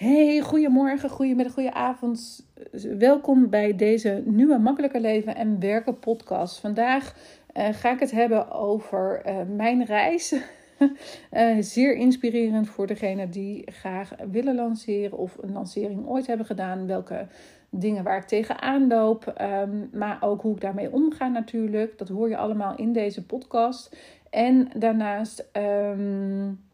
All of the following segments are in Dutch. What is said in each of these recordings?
Hey, goedemorgen, goedemiddag, goedenavond. Welkom bij deze nieuwe Makkelijker Leven en Werken podcast. Vandaag uh, ga ik het hebben over uh, mijn reis. uh, zeer inspirerend voor degenen die graag willen lanceren of een lancering ooit hebben gedaan. Welke dingen waar ik tegenaan loop, um, maar ook hoe ik daarmee omga natuurlijk. Dat hoor je allemaal in deze podcast. En daarnaast... Um,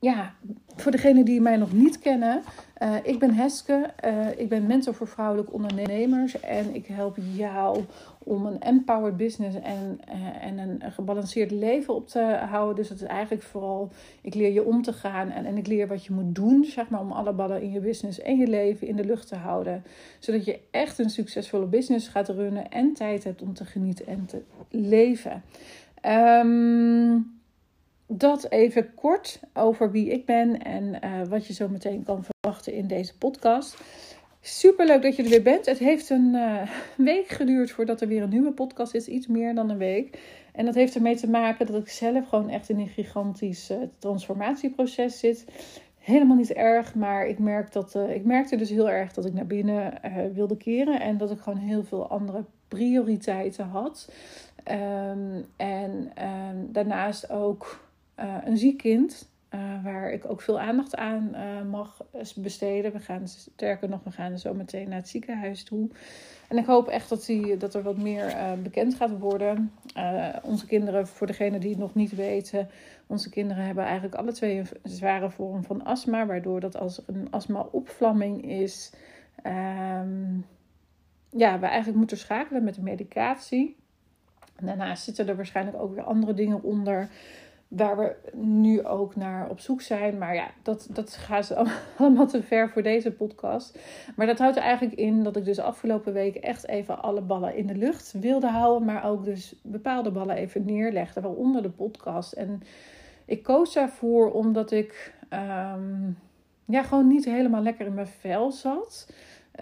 ja, voor degenen die mij nog niet kennen, uh, ik ben Heske. Uh, ik ben mentor voor vrouwelijke ondernemers. En ik help jou om een empowered business en, uh, en een gebalanceerd leven op te houden. Dus dat is eigenlijk vooral, ik leer je om te gaan en, en ik leer wat je moet doen, zeg maar, om alle ballen in je business en je leven in de lucht te houden. Zodat je echt een succesvolle business gaat runnen en tijd hebt om te genieten en te leven. Um, dat even kort over wie ik ben en uh, wat je zo meteen kan verwachten in deze podcast. Super leuk dat je er weer bent. Het heeft een uh, week geduurd voordat er weer een nieuwe podcast is, iets meer dan een week. En dat heeft ermee te maken dat ik zelf gewoon echt in een gigantisch uh, transformatieproces zit. Helemaal niet erg, maar ik, merk dat, ik merkte dus heel erg dat ik naar binnen wilde keren en dat ik gewoon heel veel andere prioriteiten had. Um, en um, daarnaast ook uh, een ziek kind. Uh, waar ik ook veel aandacht aan uh, mag besteden. We gaan sterker nog, we gaan zo meteen naar het ziekenhuis toe. En ik hoop echt dat, die, dat er wat meer bekend gaat worden. onze kinderen, voor degenen die het nog niet weten, onze kinderen hebben eigenlijk alle twee een zware vorm van astma. Waardoor dat als een astma-opvlamming is, um, ja, we eigenlijk moeten schakelen met de medicatie. Daarnaast zitten er waarschijnlijk ook weer andere dingen onder waar we nu ook naar op zoek zijn. Maar ja, dat, dat gaat allemaal te ver voor deze podcast. Maar dat houdt er eigenlijk in dat ik dus afgelopen week echt even alle ballen in de lucht wilde houden. Maar ook dus bepaalde ballen even neerlegde, waaronder de podcast. En ik koos daarvoor omdat ik um, ja, gewoon niet helemaal lekker in mijn vel zat.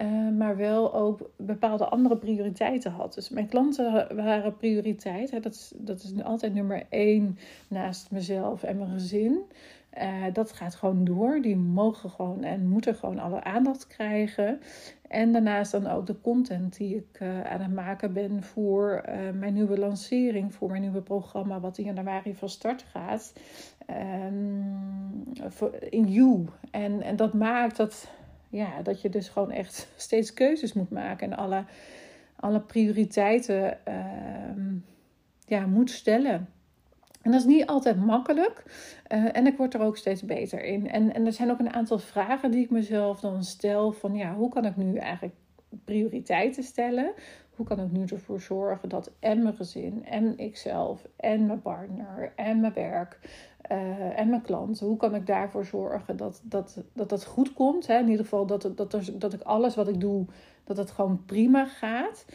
Uh, maar wel ook bepaalde andere prioriteiten had. Dus mijn klanten waren prioriteit. Hè, dat, is, dat is altijd nummer één naast mezelf en mijn gezin. Uh, dat gaat gewoon door. Die mogen gewoon en moeten gewoon alle aandacht krijgen. En daarnaast dan ook de content die ik uh, aan het maken ben voor mijn nieuwe lancering, voor mijn nieuwe programma, wat in januari van start gaat. Um, in You. En, en dat maakt dat ja, dat je dus gewoon echt steeds keuzes moet maken en alle, alle prioriteiten uh, ja, moet stellen. En dat is niet altijd makkelijk. Uh, en ik word er ook steeds beter in. En, en er zijn ook een aantal vragen die ik mezelf dan stel: van ja, hoe kan ik nu eigenlijk prioriteiten stellen? Hoe kan ik nu ervoor zorgen dat en mijn gezin, en ikzelf, en mijn partner, en mijn werk uh, en mijn klanten, hoe kan ik daarvoor zorgen dat dat, dat, dat goed komt? Hè? In ieder geval dat, dat, er, dat ik alles wat ik doe, dat het gewoon prima gaat.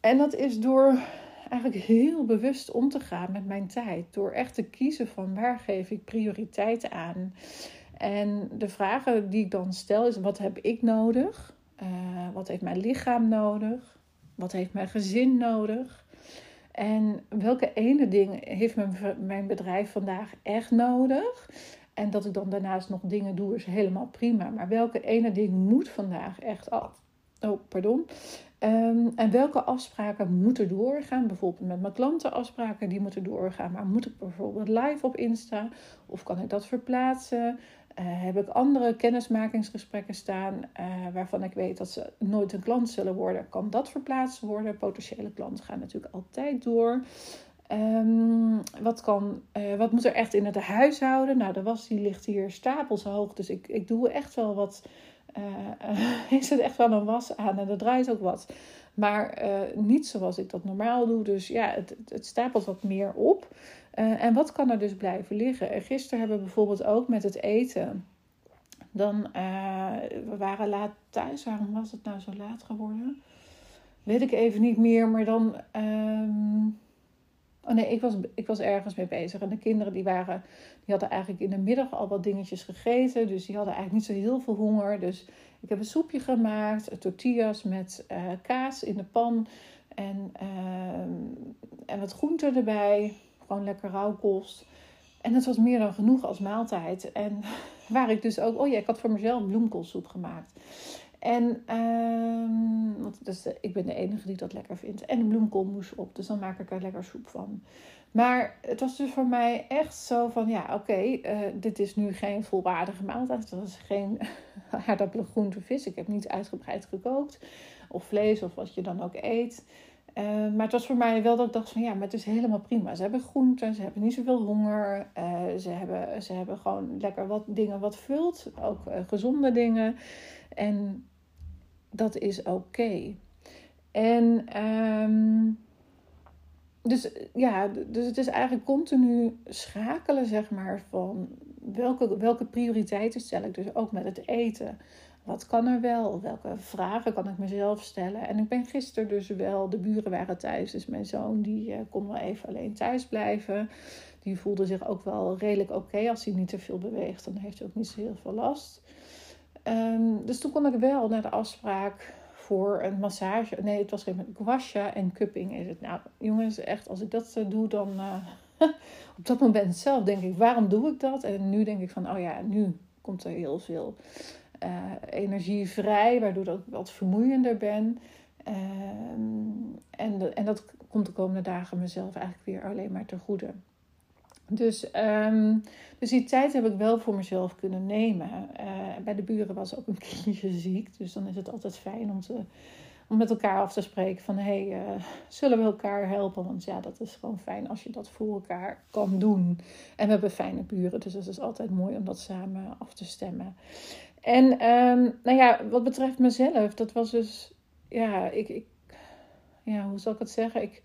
En dat is door eigenlijk heel bewust om te gaan met mijn tijd. Door echt te kiezen van waar geef ik prioriteit aan. En de vragen die ik dan stel is: wat heb ik nodig? Uh, wat heeft mijn lichaam nodig? Wat heeft mijn gezin nodig? En welke ene ding heeft mijn, bedrijf vandaag echt nodig? En dat ik dan daarnaast nog dingen doe, is helemaal prima. Maar welke ene ding moet vandaag echt af? Oh, pardon. Um, en welke afspraken moeten doorgaan? Bijvoorbeeld met mijn klanten afspraken, die moeten doorgaan. Maar moet ik bijvoorbeeld live op Insta? Of kan ik dat verplaatsen? Uh, heb ik andere kennismakingsgesprekken staan uh, waarvan ik weet dat ze nooit een klant zullen worden? Kan dat verplaatst worden? Potentiële klanten gaan natuurlijk altijd door. Um, wat, kan, uh, wat moet er echt in het huishouden? Nou, de was die ligt hier stapelshoog. Dus ik, ik doe echt wel wat uh, is het echt wel een was aan en er draait ook wat. Maar uh, niet zoals ik dat normaal doe. Dus ja, het, het stapelt wat meer op. Uh, en wat kan er dus blijven liggen? En gisteren hebben we bijvoorbeeld ook met het eten. Dan, we waren laat thuis. Waarom was het nou zo laat geworden? Weet ik even niet meer. Maar dan... Um, Oh nee, ik was, ik was ergens mee bezig. En de kinderen die waren, die hadden eigenlijk in de middag al wat dingetjes gegeten. Dus die hadden eigenlijk niet zo heel veel honger. Dus ik heb een soepje gemaakt, tortillas met uh, kaas in de pan. En, uh, en wat groenten erbij. Gewoon lekker rauwkost. En het was meer dan genoeg als maaltijd. En waar ik dus ook, oh ja, ik had voor mezelf bloemkoolsoep gemaakt. En um, want dus ik ben de enige die dat lekker vindt. En de bloemkoolmoes op, dus dan maak ik er lekker soep van. Maar het was dus voor mij echt zo van, ja, oké, eh, dit is nu geen volwaardige maaltijd. Dat is geen aardappelen, groente, vis. Ik heb niet uitgebreid gekookt. Of vlees, of wat je dan ook eet. Uh, maar het was voor mij wel dat ik dacht van, ja, maar het is helemaal prima. Ze hebben groenten, ze hebben niet zoveel honger. Ze, hebben, ze hebben gewoon lekker wat dingen wat vult. Ook gezonde dingen. En dat is oké. En... Um, dus ja, dus het is eigenlijk continu schakelen, zeg maar, van welke, welke prioriteiten stel ik dus ook met het eten. Wat kan er wel? Welke vragen kan ik mezelf stellen? En ik ben gisteren dus wel, de buren waren thuis, dus mijn zoon die uh, kon wel even alleen thuis blijven. Die voelde zich ook wel redelijk oké. Als hij niet te veel beweegt, dan heeft hij ook niet zo heel veel last. Um, dus toen kon ik wel naar de afspraak voor een massage. Nee, het was geen guasha en cupping is het. Nou, jongens, echt, als ik dat doe, dan uh, op dat moment zelf denk ik, waarom doe ik dat? En nu denk ik van, oh ja, nu komt er heel veel uh, energie vrij, waardoor ik wat vermoeiender ben. Uh, en, en dat komt de komende dagen mezelf eigenlijk weer alleen maar te goede. Dus, um, dus die tijd heb ik wel voor mezelf kunnen nemen. Uh, bij de buren was ook een kindje ziek. Dus dan is het altijd fijn om, te, om met elkaar af te spreken van... hé, hey, uh, zullen we elkaar helpen? Want ja, dat is gewoon fijn als je dat voor elkaar kan doen. En we hebben fijne buren, dus het is altijd mooi om dat samen af te stemmen. En um, nou ja, wat betreft mezelf, dat was dus... Ja, ik... ik ja, hoe zal ik het zeggen? Ik...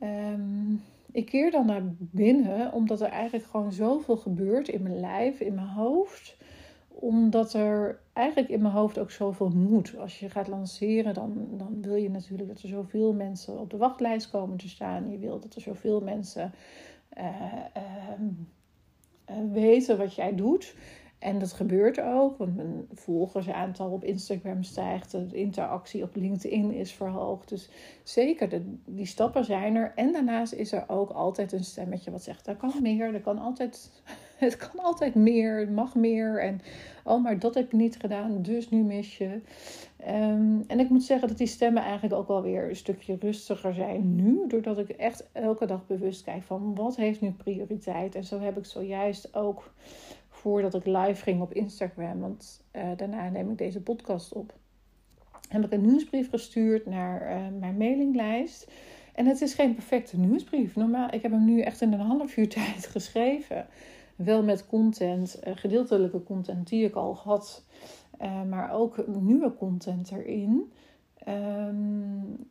Um, ik keer dan naar binnen, omdat er eigenlijk gewoon zoveel gebeurt in mijn lijf, in mijn hoofd. Omdat er eigenlijk in mijn hoofd ook zoveel moet. Als je gaat lanceren, dan, dan wil je natuurlijk dat er zoveel mensen op de wachtlijst komen te staan. Je wil dat er zoveel mensen uh, uh, weten wat jij doet. En dat gebeurt ook, want mijn volgersaantal op Instagram stijgt, de interactie op LinkedIn is verhoogd. Dus zeker, de, die stappen zijn er. En daarnaast is er ook altijd een stemmetje wat zegt: er kan meer, er kan altijd, het kan altijd meer, het mag meer. En oh, maar dat heb je niet gedaan, dus nu mis je. Um, en ik moet zeggen dat die stemmen eigenlijk ook wel weer een stukje rustiger zijn nu, doordat ik echt elke dag bewust kijk van wat heeft nu prioriteit. En zo heb ik zojuist ook voordat ik live ging op Instagram, want uh, daarna neem ik deze podcast op, heb ik een nieuwsbrief gestuurd naar uh, mijn mailinglijst. En het is geen perfecte nieuwsbrief. Normaal, ik heb hem nu echt in een half uur tijd geschreven. Wel met content, uh, gedeeltelijke content die ik al had, maar ook nieuwe content erin. Um,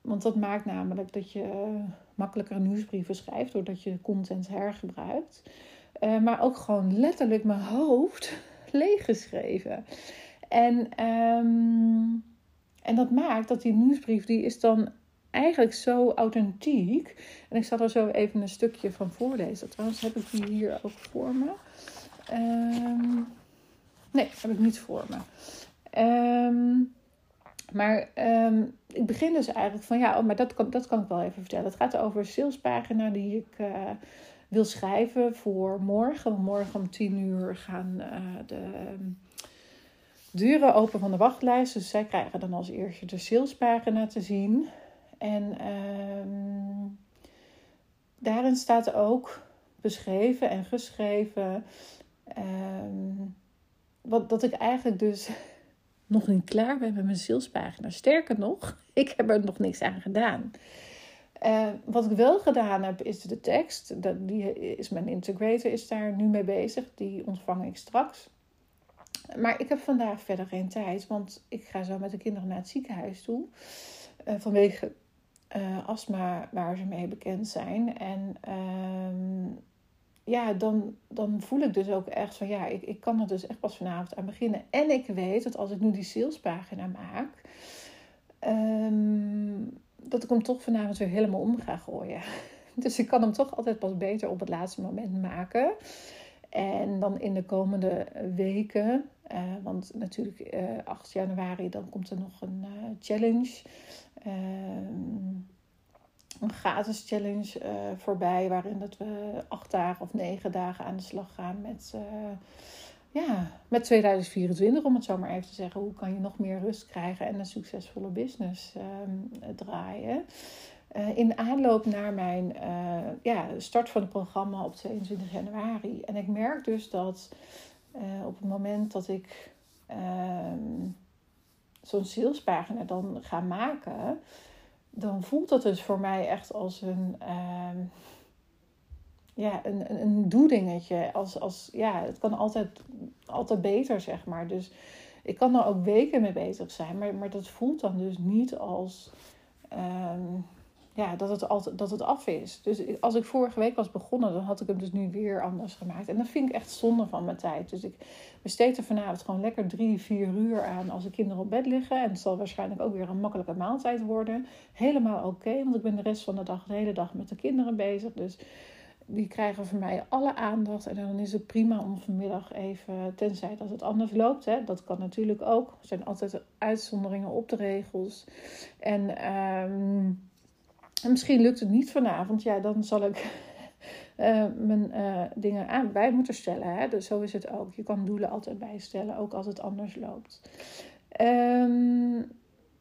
want dat maakt namelijk dat je makkelijker nieuwsbrieven schrijft doordat je content hergebruikt. Uh, maar ook gewoon letterlijk mijn hoofd leeggeschreven. En, um, en dat maakt dat die nieuwsbrief, die is dan eigenlijk zo authentiek. En ik zal er zo even een stukje van voorlezen. Trouwens heb ik die hier ook voor me. Um, nee, heb ik niet voor me. Um, maar ik begin dus eigenlijk van ja, oh, maar dat kan, dat kan ik wel even vertellen. Het gaat over een salespagina die ik uh, wil schrijven voor morgen. Morgen om tien uur gaan uh, de ehm, deuren open van de wachtlijst. Dus zij krijgen dan als eerste de salespagina te zien. En um, daarin staat ook beschreven en geschreven um, wat, dat ik eigenlijk dus nog niet klaar ben met mijn salespagina. Sterker nog, ik heb er nog niks aan gedaan. Uh, wat ik wel gedaan heb, is de tekst. Dat, die is mijn integrator is daar nu mee bezig. Die ontvang ik straks. Maar ik heb vandaag verder geen tijd, want ik ga zo met de kinderen naar het ziekenhuis toe. Uh, vanwege uh, astma, waar ze mee bekend zijn. En ehm, ja, dan, dan voel ik dus ook echt van ja, ik, ik kan er dus echt pas vanavond aan beginnen. En ik weet dat als ik nu die salespagina maak. Um, dat ik hem toch vanavond weer helemaal om ga gooien. Dus ik kan hem toch altijd pas beter op het laatste moment maken. En dan in de komende weken, uh, want natuurlijk uh, eh, 8 januari, dan komt er nog een uh, challenge. Ehm, een gratis challenge voorbij. Waarin dat we acht dagen of negen dagen aan de slag gaan met, ja, met 2024. Om het zo maar even te zeggen. Hoe kan je nog meer rust krijgen en een succesvolle business um, draaien. Uh, in aanloop naar mijn ja, start van het programma op 22 januari. En ik merk dus dat op het moment dat ik ehm, zo'n salespagina dan ga maken dan voelt dat dus voor mij echt als een, uh, ja, een, een, doedingetje. Als, als, ja, het kan altijd, altijd beter, zeg maar. Dus ik kan er ook weken mee bezig zijn, maar, maar dat voelt dan dus niet als. Um, ja, dat, het altijd, dat het af is. Dus als ik vorige week was begonnen, dan had ik hem dus nu weer anders gemaakt. En dat vind ik echt zonde van mijn tijd. Dus ik besteed er vanavond gewoon lekker drie, vier uur aan als de kinderen op bed liggen. En het zal waarschijnlijk ook weer een makkelijke maaltijd worden. Helemaal oké, want ik ben de rest van de dag, de hele dag met de kinderen bezig. Dus die krijgen van mij alle aandacht. En dan is het prima om vanmiddag even, tenzij dat het anders loopt. Hè, dat kan natuurlijk ook. Er zijn altijd uitzonderingen op de regels. En... En misschien lukt het niet vanavond. Ja, dan zal ik uh, mijn uh, dingen aan, bij moeten stellen. Hè? Dus zo is het ook. Je kan doelen altijd bijstellen, ook als het anders loopt. Um,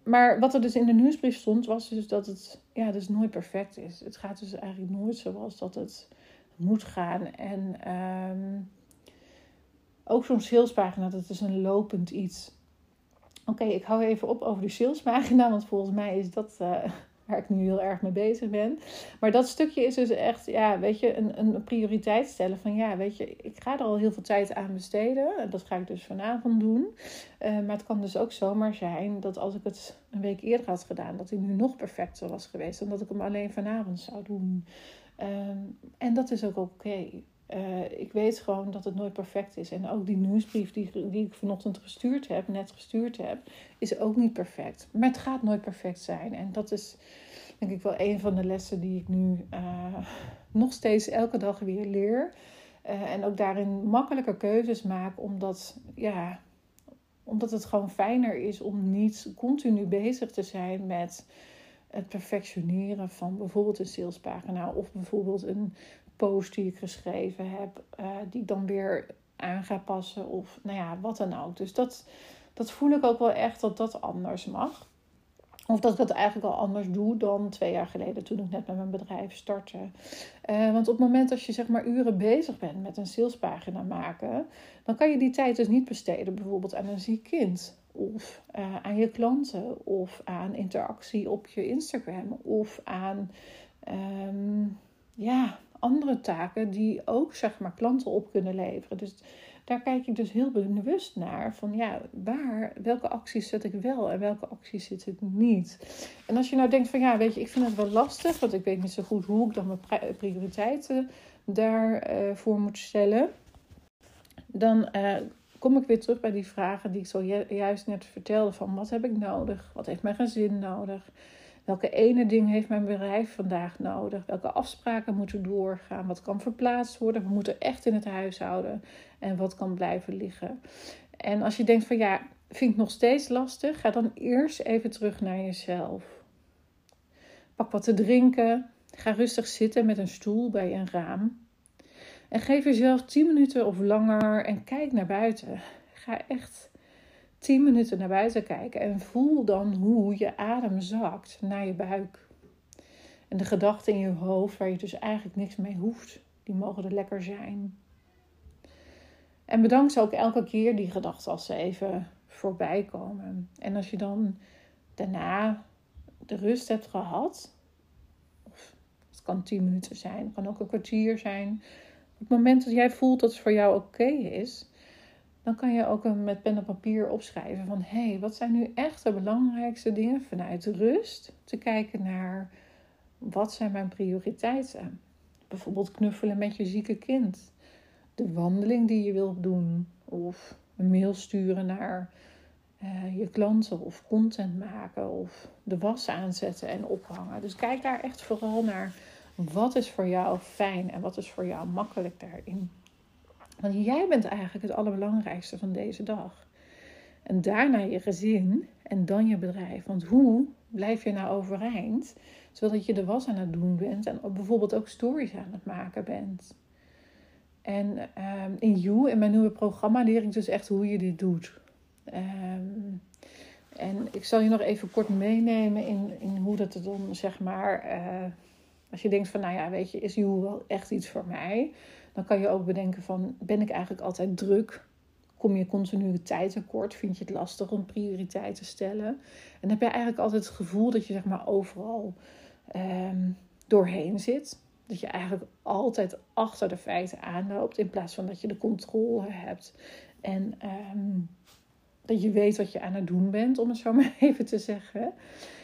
maar wat er dus in de nieuwsbrief stond, was dus dat het ja, dus nooit perfect is. Het gaat dus eigenlijk nooit zoals dat het moet gaan. En um, ook zo'n salespagina, dat is een lopend iets. Oké, ik hou even op over de salespagina, want volgens mij is dat uh, waar ik nu heel erg mee bezig ben. Maar dat stukje is dus echt, ja, weet je, een, een prioriteit stellen van, ja, weet je, ik ga er al heel veel tijd aan besteden. En dat ga ik dus vanavond doen. Uh, maar het kan dus ook zomaar zijn dat als ik het een week eerder had gedaan, dat hij nu nog perfecter was geweest. Dan dat ik hem alleen vanavond zou doen. Um, en dat is ook oké. Uh, ik weet gewoon dat het nooit perfect is. En ook die nieuwsbrief die, die ik vanochtend gestuurd heb, net gestuurd heb, is ook niet perfect. Maar het gaat nooit perfect zijn. En dat is denk ik wel een van de lessen die ik nu uh, nog steeds elke dag weer leer. Uh, en ook daarin makkelijker keuzes maak, omdat, ja, omdat het gewoon fijner is om niet continu bezig te zijn met het perfectioneren van bijvoorbeeld een salespagina of bijvoorbeeld een post die ik geschreven heb, uh, die ik dan weer aan ga passen of nou ja, wat dan ook. Dus dat, dat voel ik ook wel echt dat dat anders mag. Of dat ik dat eigenlijk al anders doe dan twee jaar geleden toen ik net met mijn bedrijf startte. Uh, want op het moment dat je zeg maar uren bezig bent met een salespagina maken, dan kan je die tijd dus niet besteden bijvoorbeeld aan een ziek kind. Of uh, aan je klanten. Of aan interactie op je Instagram. Of aan um, ja, andere taken die ook zeg maar klanten op kunnen leveren. Dus daar kijk ik dus heel bewust naar van ja, waar, welke acties zet ik wel en welke acties zit ik niet. En als je nou denkt van ja, weet je, ik vind het wel lastig, want ik weet niet zo goed hoe ik dan mijn prioriteiten daarvoor uh, moet stellen. Dan uh, kom ik weer terug bij die vragen die ik zojuist net vertelde van wat heb ik nodig? Wat heeft mijn gezin nodig? Welke ene ding heeft mijn bedrijf vandaag nodig? Welke afspraken moeten doorgaan? Wat kan verplaatst worden? We moeten echt in het huishouden. En wat kan blijven liggen? En als je denkt van ja, vind ik nog steeds lastig, ga dan eerst even terug naar jezelf. Pak wat te drinken. Ga rustig zitten met een stoel bij een raam. En geef jezelf 10 minuten of langer en kijk naar buiten. Ga echt 10 minuten naar buiten kijken en voel dan hoe je adem zakt naar je buik. En de gedachten in je hoofd waar je dus eigenlijk niks mee hoeft, die mogen er lekker zijn. En bedank ze ook elke keer die gedachten als ze even voorbij komen. En als je dan daarna de rust hebt gehad, of het kan 10 minuten zijn, het kan ook een kwartier zijn. Op het moment dat jij voelt dat het voor jou oké is, dan kan je ook met pen en papier opschrijven van hé, hey, wat zijn nu echt de belangrijkste dingen vanuit rust? Te kijken naar wat zijn mijn prioriteiten? Bijvoorbeeld knuffelen met je zieke kind, de wandeling die je wilt doen, of een mail sturen naar uh, je klanten, of content maken, of de was aanzetten en ophangen. Dus kijk daar echt vooral naar wat is voor jou fijn en wat is voor jou makkelijk daarin. Want jij bent eigenlijk het allerbelangrijkste van deze dag. En daarna je gezin en dan je bedrijf. Want hoe blijf je nou overeind? Zodat je de was aan het doen bent en bijvoorbeeld ook stories aan het maken bent. En ehm, in You, in mijn nieuwe programma, leer ik dus echt hoe je dit doet. Um, en ik zal je nog even kort meenemen in, in hoe dat dan, zeg maar, uh, als je denkt van, nou ja, weet je, is You wel echt iets voor mij? Dan kan je ook bedenken van, ben ik eigenlijk altijd druk? Kom je continu tijd tekort? Vind je het lastig om prioriteiten te stellen? En heb je eigenlijk altijd het gevoel dat je, zeg maar, overal um, doorheen zit? Dat je eigenlijk altijd achter de feiten aanloopt in plaats van dat je de controle hebt. En um, dat je weet wat je aan het doen bent, om het zo maar even te zeggen.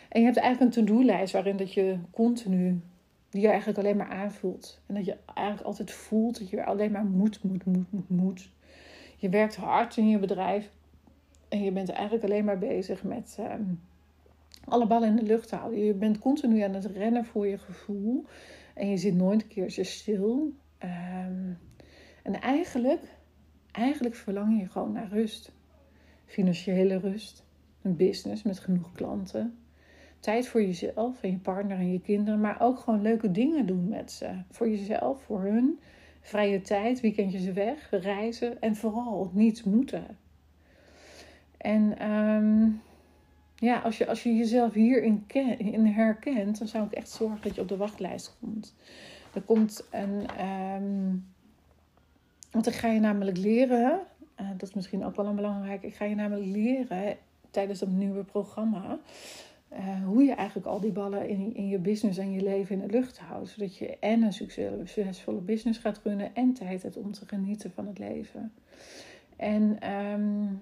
En je hebt eigenlijk een to-do-lijst waarin dat je continu, die je eigenlijk alleen maar aanvoelt. En dat je eigenlijk altijd voelt dat je alleen maar moet, moet, moet, moet, moet. Je werkt hard in je bedrijf en je bent eigenlijk alleen maar bezig met um, alle ballen in de lucht houden. Je bent continu aan het rennen voor je gevoel en je zit nooit een keertje stil. Um, en eigenlijk, eigenlijk verlang je gewoon naar rust financiële rust, een business met genoeg klanten, tijd voor jezelf en je partner en je kinderen, maar ook gewoon leuke dingen doen met ze. Voor jezelf, voor hun, vrije tijd, weekendjes weg, reizen en vooral niets moeten. En um, ja, als je, als je jezelf hierin in herkent, dan zou ik echt zorgen dat je op de wachtlijst komt. Er komt een. Um, want dan ga je namelijk leren uh, dat is misschien ook wel een belangrijk. Ik ga je namelijk leren tijdens dat nieuwe programma. Uh, hoe je eigenlijk al die ballen in, in je business en je leven in de lucht houdt. Zodat je en een succesvolle business gaat runnen en tijd hebt om te genieten van het leven. En um,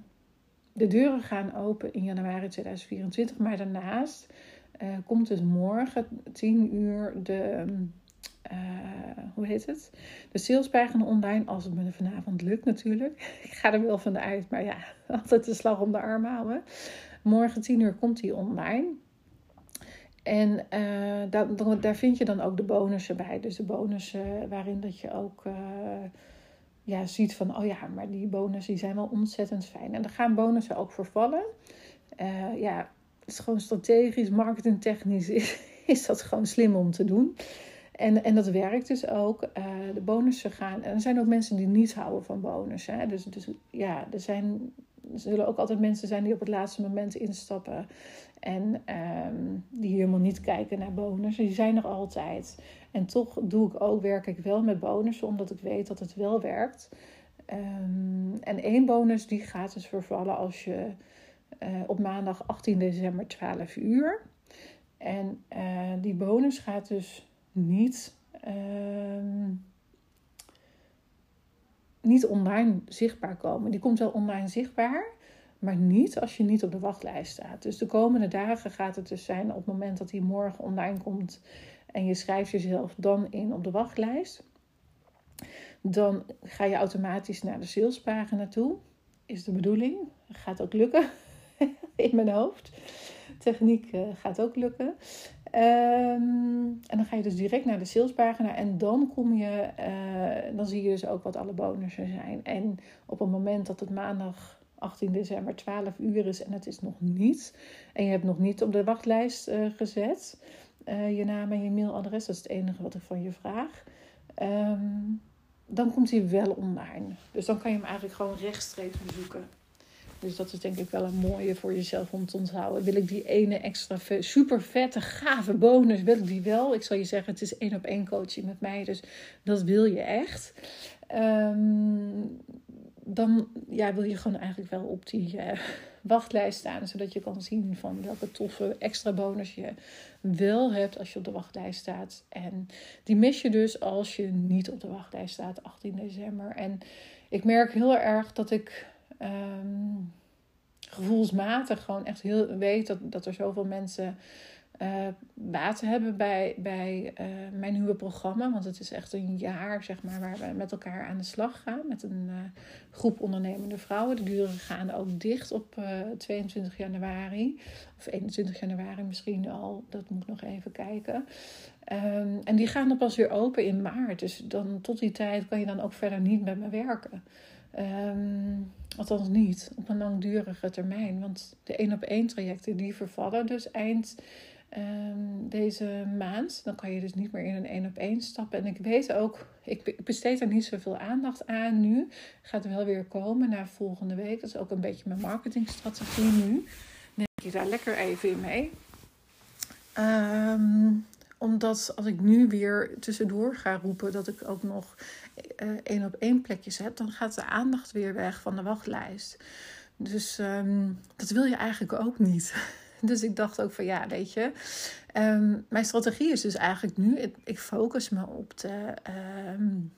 de deuren gaan open in januari 2024. Maar daarnaast uh, komt dus morgen 10 uur de uh, hoe heet het? De salespagina online, als het me vanavond lukt natuurlijk. Ik ga er wel van uit, maar ja, altijd de slag om de arm houden. Morgen 10 uur komt die online. En uh, daar, daar vind je dan ook de bonussen bij. Dus de bonussen waarin dat je ook uh, ja, ziet van... oh ja, maar die bonussen die zijn wel ontzettend fijn. En er gaan bonussen ook vervallen. Uh, ja, het is gewoon strategisch, marketingtechnisch is, is dat gewoon slim om te doen. En, en dat werkt dus ook. De bonussen gaan. En er zijn ook mensen die niet houden van bonussen. Hè? Dus, dus ja, er, zijn, er zullen ook altijd mensen zijn die op het laatste moment instappen. En um, die helemaal niet kijken naar bonussen. Die zijn er altijd. En toch doe ik ook, werk ik wel met bonussen, omdat ik weet dat het wel werkt. Um, en één bonus die gaat dus vervallen als je uh, op maandag 18 december 12 uur. En uh, die bonus gaat dus niet, uh, niet online zichtbaar komen. Die komt wel online zichtbaar, maar niet als je niet op de wachtlijst staat. Dus de komende dagen gaat het dus zijn op het moment dat hij morgen online komt en je schrijft jezelf dan in op de wachtlijst. Dan ga je automatisch naar de salespagina toe. Is de bedoeling. Gaat ook lukken in mijn hoofd. Techniek uh, gaat ook lukken. Um, en dan ga je dus direct naar de salespagina en dan kom je, uh, dan zie je dus ook wat alle bonussen zijn. En op het moment dat het maandag 18 december 12 uur is en het is nog niet, en je hebt nog niet op de wachtlijst uh, gezet, uh, je naam en je mailadres, dat is het enige wat ik van je vraag. Um, dan komt hij wel online. Dus dan kan je hem eigenlijk gewoon rechtstreeks bezoeken. Dus dat is denk ik wel een mooie voor jezelf om te onthouden. Wil ik die ene extra super vette, gave bonus, wil ik die wel? Ik zal je zeggen, het is één op één coaching met mij, dus dat wil je echt. Um, dan ja, wil je gewoon eigenlijk wel op die uh, wachtlijst staan, zodat je kan zien van welke toffe extra bonus je wel hebt als je op de wachtlijst staat. En die mis je dus als je niet op de wachtlijst staat, 18 december. En ik merk heel erg dat ik um, gevoelsmatig gewoon echt heel weet dat, dat er zoveel mensen uh, baat hebben bij, bij uh, mijn nieuwe programma. Want het is echt een jaar zeg maar, waar we met elkaar aan de slag gaan. Met een uh, groep ondernemende vrouwen. De deuren gaan ook dicht op 22 januari. Of 21 januari misschien al. Dat moet ik nog even kijken. Um, en die gaan dan pas weer open in maart. Dus dan tot die tijd kan je dan ook verder niet met me werken. Ehm, althans niet op een langdurige termijn. Want de één op één trajecten die vervallen dus eind Ehm, deze maand. Dan kan je dus niet meer in een één op één stappen. En ik weet ook, ik besteed er niet zoveel aandacht aan nu. Gaat wel weer komen na volgende week. Dat is ook een beetje mijn marketingstrategie nu. Neem ik je daar lekker even in mee. Ehm, omdat als ik nu weer tussendoor ga roepen dat ik ook nog uh, één op één plekjes heb, dan gaat de aandacht weer weg van de wachtlijst. Dus um, dat wil je eigenlijk ook niet. Dus ik dacht ook van ja, weet je, um, mijn strategie is dus eigenlijk nu, ik, focus me op de, um,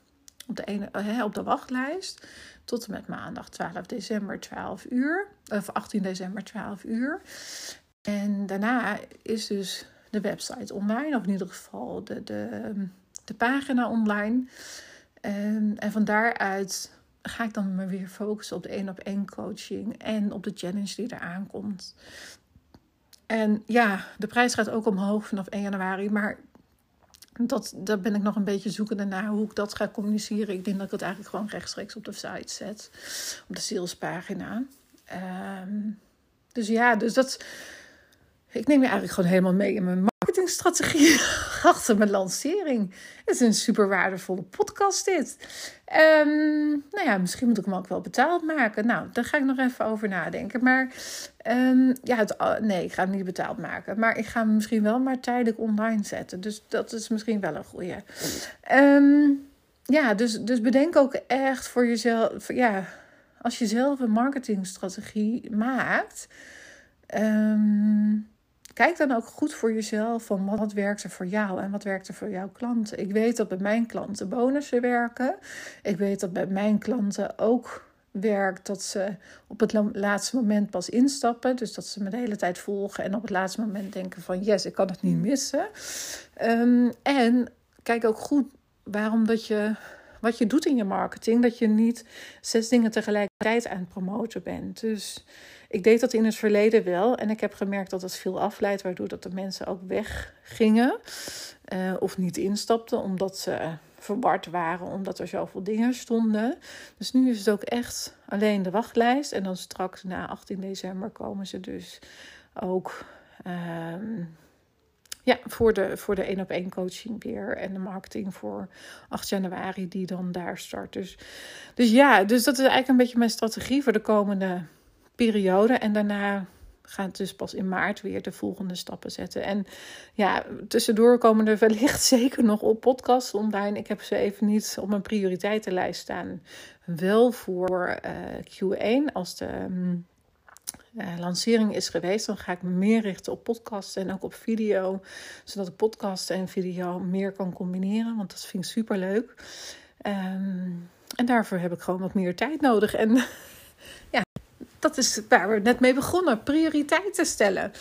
op, de ene, uh, op de wachtlijst tot en met maandag 12 december 12 uur, of 18 december 12 uur. En daarna is dus de website online, of in ieder geval de, de, de pagina online. Um, en van daaruit ga ik dan me weer focussen op de één op één coaching en op de challenge die eraan komt. En ja, de prijs gaat ook omhoog vanaf 1 januari. Maar dat, daar ben ik nog een beetje zoekende naar hoe ik dat ga communiceren. Ik denk dat ik het eigenlijk gewoon rechtstreeks op de site zet. Op de salespagina. Um, dus ja, dus dat. Ik neem je eigenlijk gewoon helemaal mee in mijn marketingstrategie achter mijn lancering. Het is een super waardevolle podcast dit. Um, nou ja, misschien moet ik hem ook wel betaald maken. Nou, daar ga ik nog even over nadenken. Maar um, ja, het, nee, ik ga hem niet betaald maken. Maar ik ga hem misschien wel maar tijdelijk online zetten. Dus dat is misschien wel een goeie. Um, ja, dus, dus bedenk ook echt voor jezelf. Ja, als je zelf een marketingstrategie maakt. Kijk dan ook goed voor jezelf van wat werkt er voor jou en wat werkt er voor jouw klanten. Ik weet dat bij mijn klanten bonussen werken. Ik weet dat bij mijn klanten ook werkt dat ze op het laatste moment pas instappen. Dus dat ze me de hele tijd volgen en op het laatste moment denken van yes, ik kan het niet missen. Um, en kijk ook goed waarom dat je wat je doet in je marketing, dat je niet zes dingen tegelijkertijd aan het promoten bent. Dus ik deed dat in het verleden wel. En ik heb gemerkt dat het veel afleidt, waardoor dat de mensen ook weggingen. Uh, of niet instapten, omdat ze verward waren, omdat er zoveel dingen stonden. Dus nu is het ook echt alleen de wachtlijst. En dan straks na 18 december komen ze dus ook. Uh, ja, voor de, voor de één op één coaching weer. En de marketing voor 8 januari die dan daar start. Dus, dus ja, dus dat is eigenlijk een beetje mijn strategie voor de komende periode. En daarna het dus pas in maart weer de volgende stappen zetten. En ja, tussendoor komen er wellicht zeker nog op podcasts online. Ik heb ze even niet op mijn prioriteitenlijst staan. Wel voor uh, Q1 als de um, lancering is geweest, dan ga ik me meer richten op podcast en ook op video. Zodat ik podcast en video meer kan combineren. Want dat vind ik super leuk. Um, en daarvoor heb ik gewoon wat meer tijd nodig. En ja, dat is waar we net mee begonnen. Prioriteiten stellen.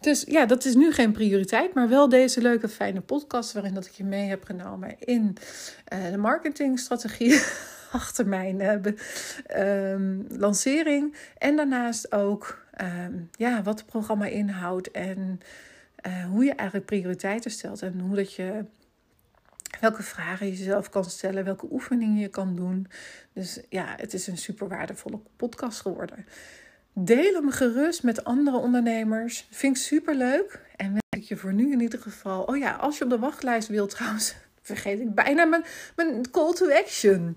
Dus ja, dat is nu geen prioriteit, maar wel deze leuke, fijne podcast waarin dat ik je mee heb genomen in uh, de marketingstrategie achter mijn uh, um, lancering. En daarnaast ook um, ja, wat het programma inhoudt en uh, hoe je eigenlijk prioriteiten stelt en hoe dat je welke vragen je jezelf kan stellen, welke oefeningen je kan doen. Dus ja, het is een super waardevolle podcast geworden. Deel hem gerust met andere ondernemers. Vind ik super leuk. En wens ik je voor nu in ieder geval. Oh ja, als je op de wachtlijst wilt trouwens, vergeet ik bijna mijn, mijn call to action.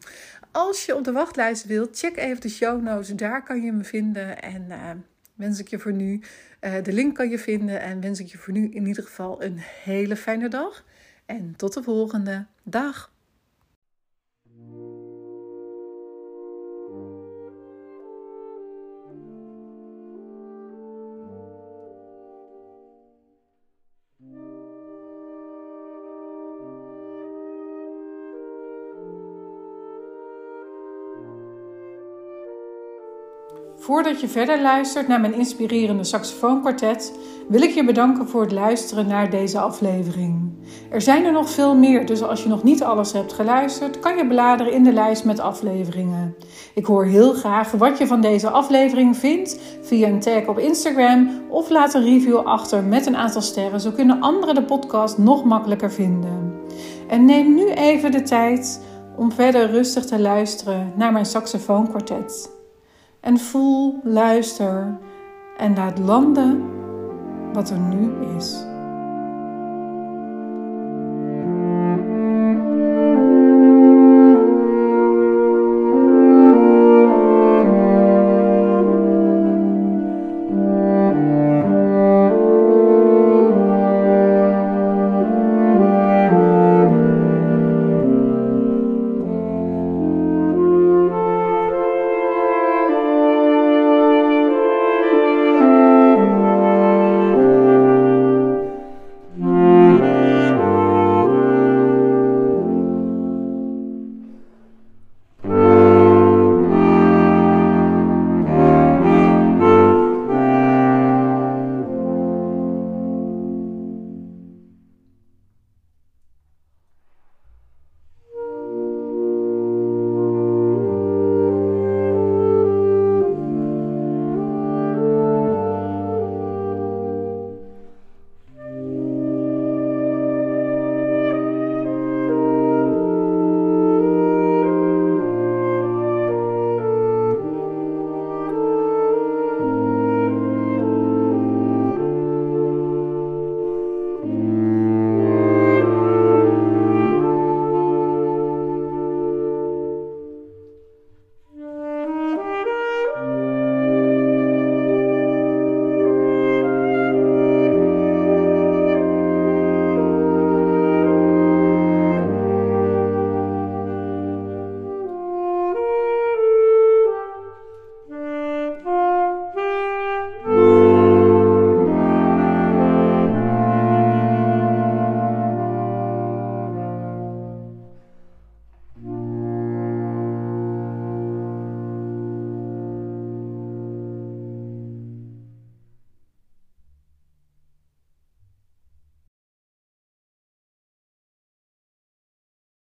Als je op de wachtlijst wilt, check even de show notes. Daar kan je me vinden. En uh, wens ik je voor nu. Uh, de link kan je vinden. En wens ik je voor nu in ieder geval een hele fijne dag. En tot de volgende dag. Voordat je verder luistert naar mijn inspirerende saxofoonkwartet, wil ik je bedanken voor het luisteren naar deze aflevering. Er zijn er nog veel meer, dus als je nog niet alles hebt geluisterd, kan je bladeren in de lijst met afleveringen. Ik hoor heel graag wat je van deze aflevering vindt via een tag op Instagram of laat een review achter met een aantal sterren, zo kunnen anderen de podcast nog makkelijker vinden. En neem nu even de tijd om verder rustig te luisteren naar mijn saxofoonkwartet. En voel, luister en laat landen wat er nu is.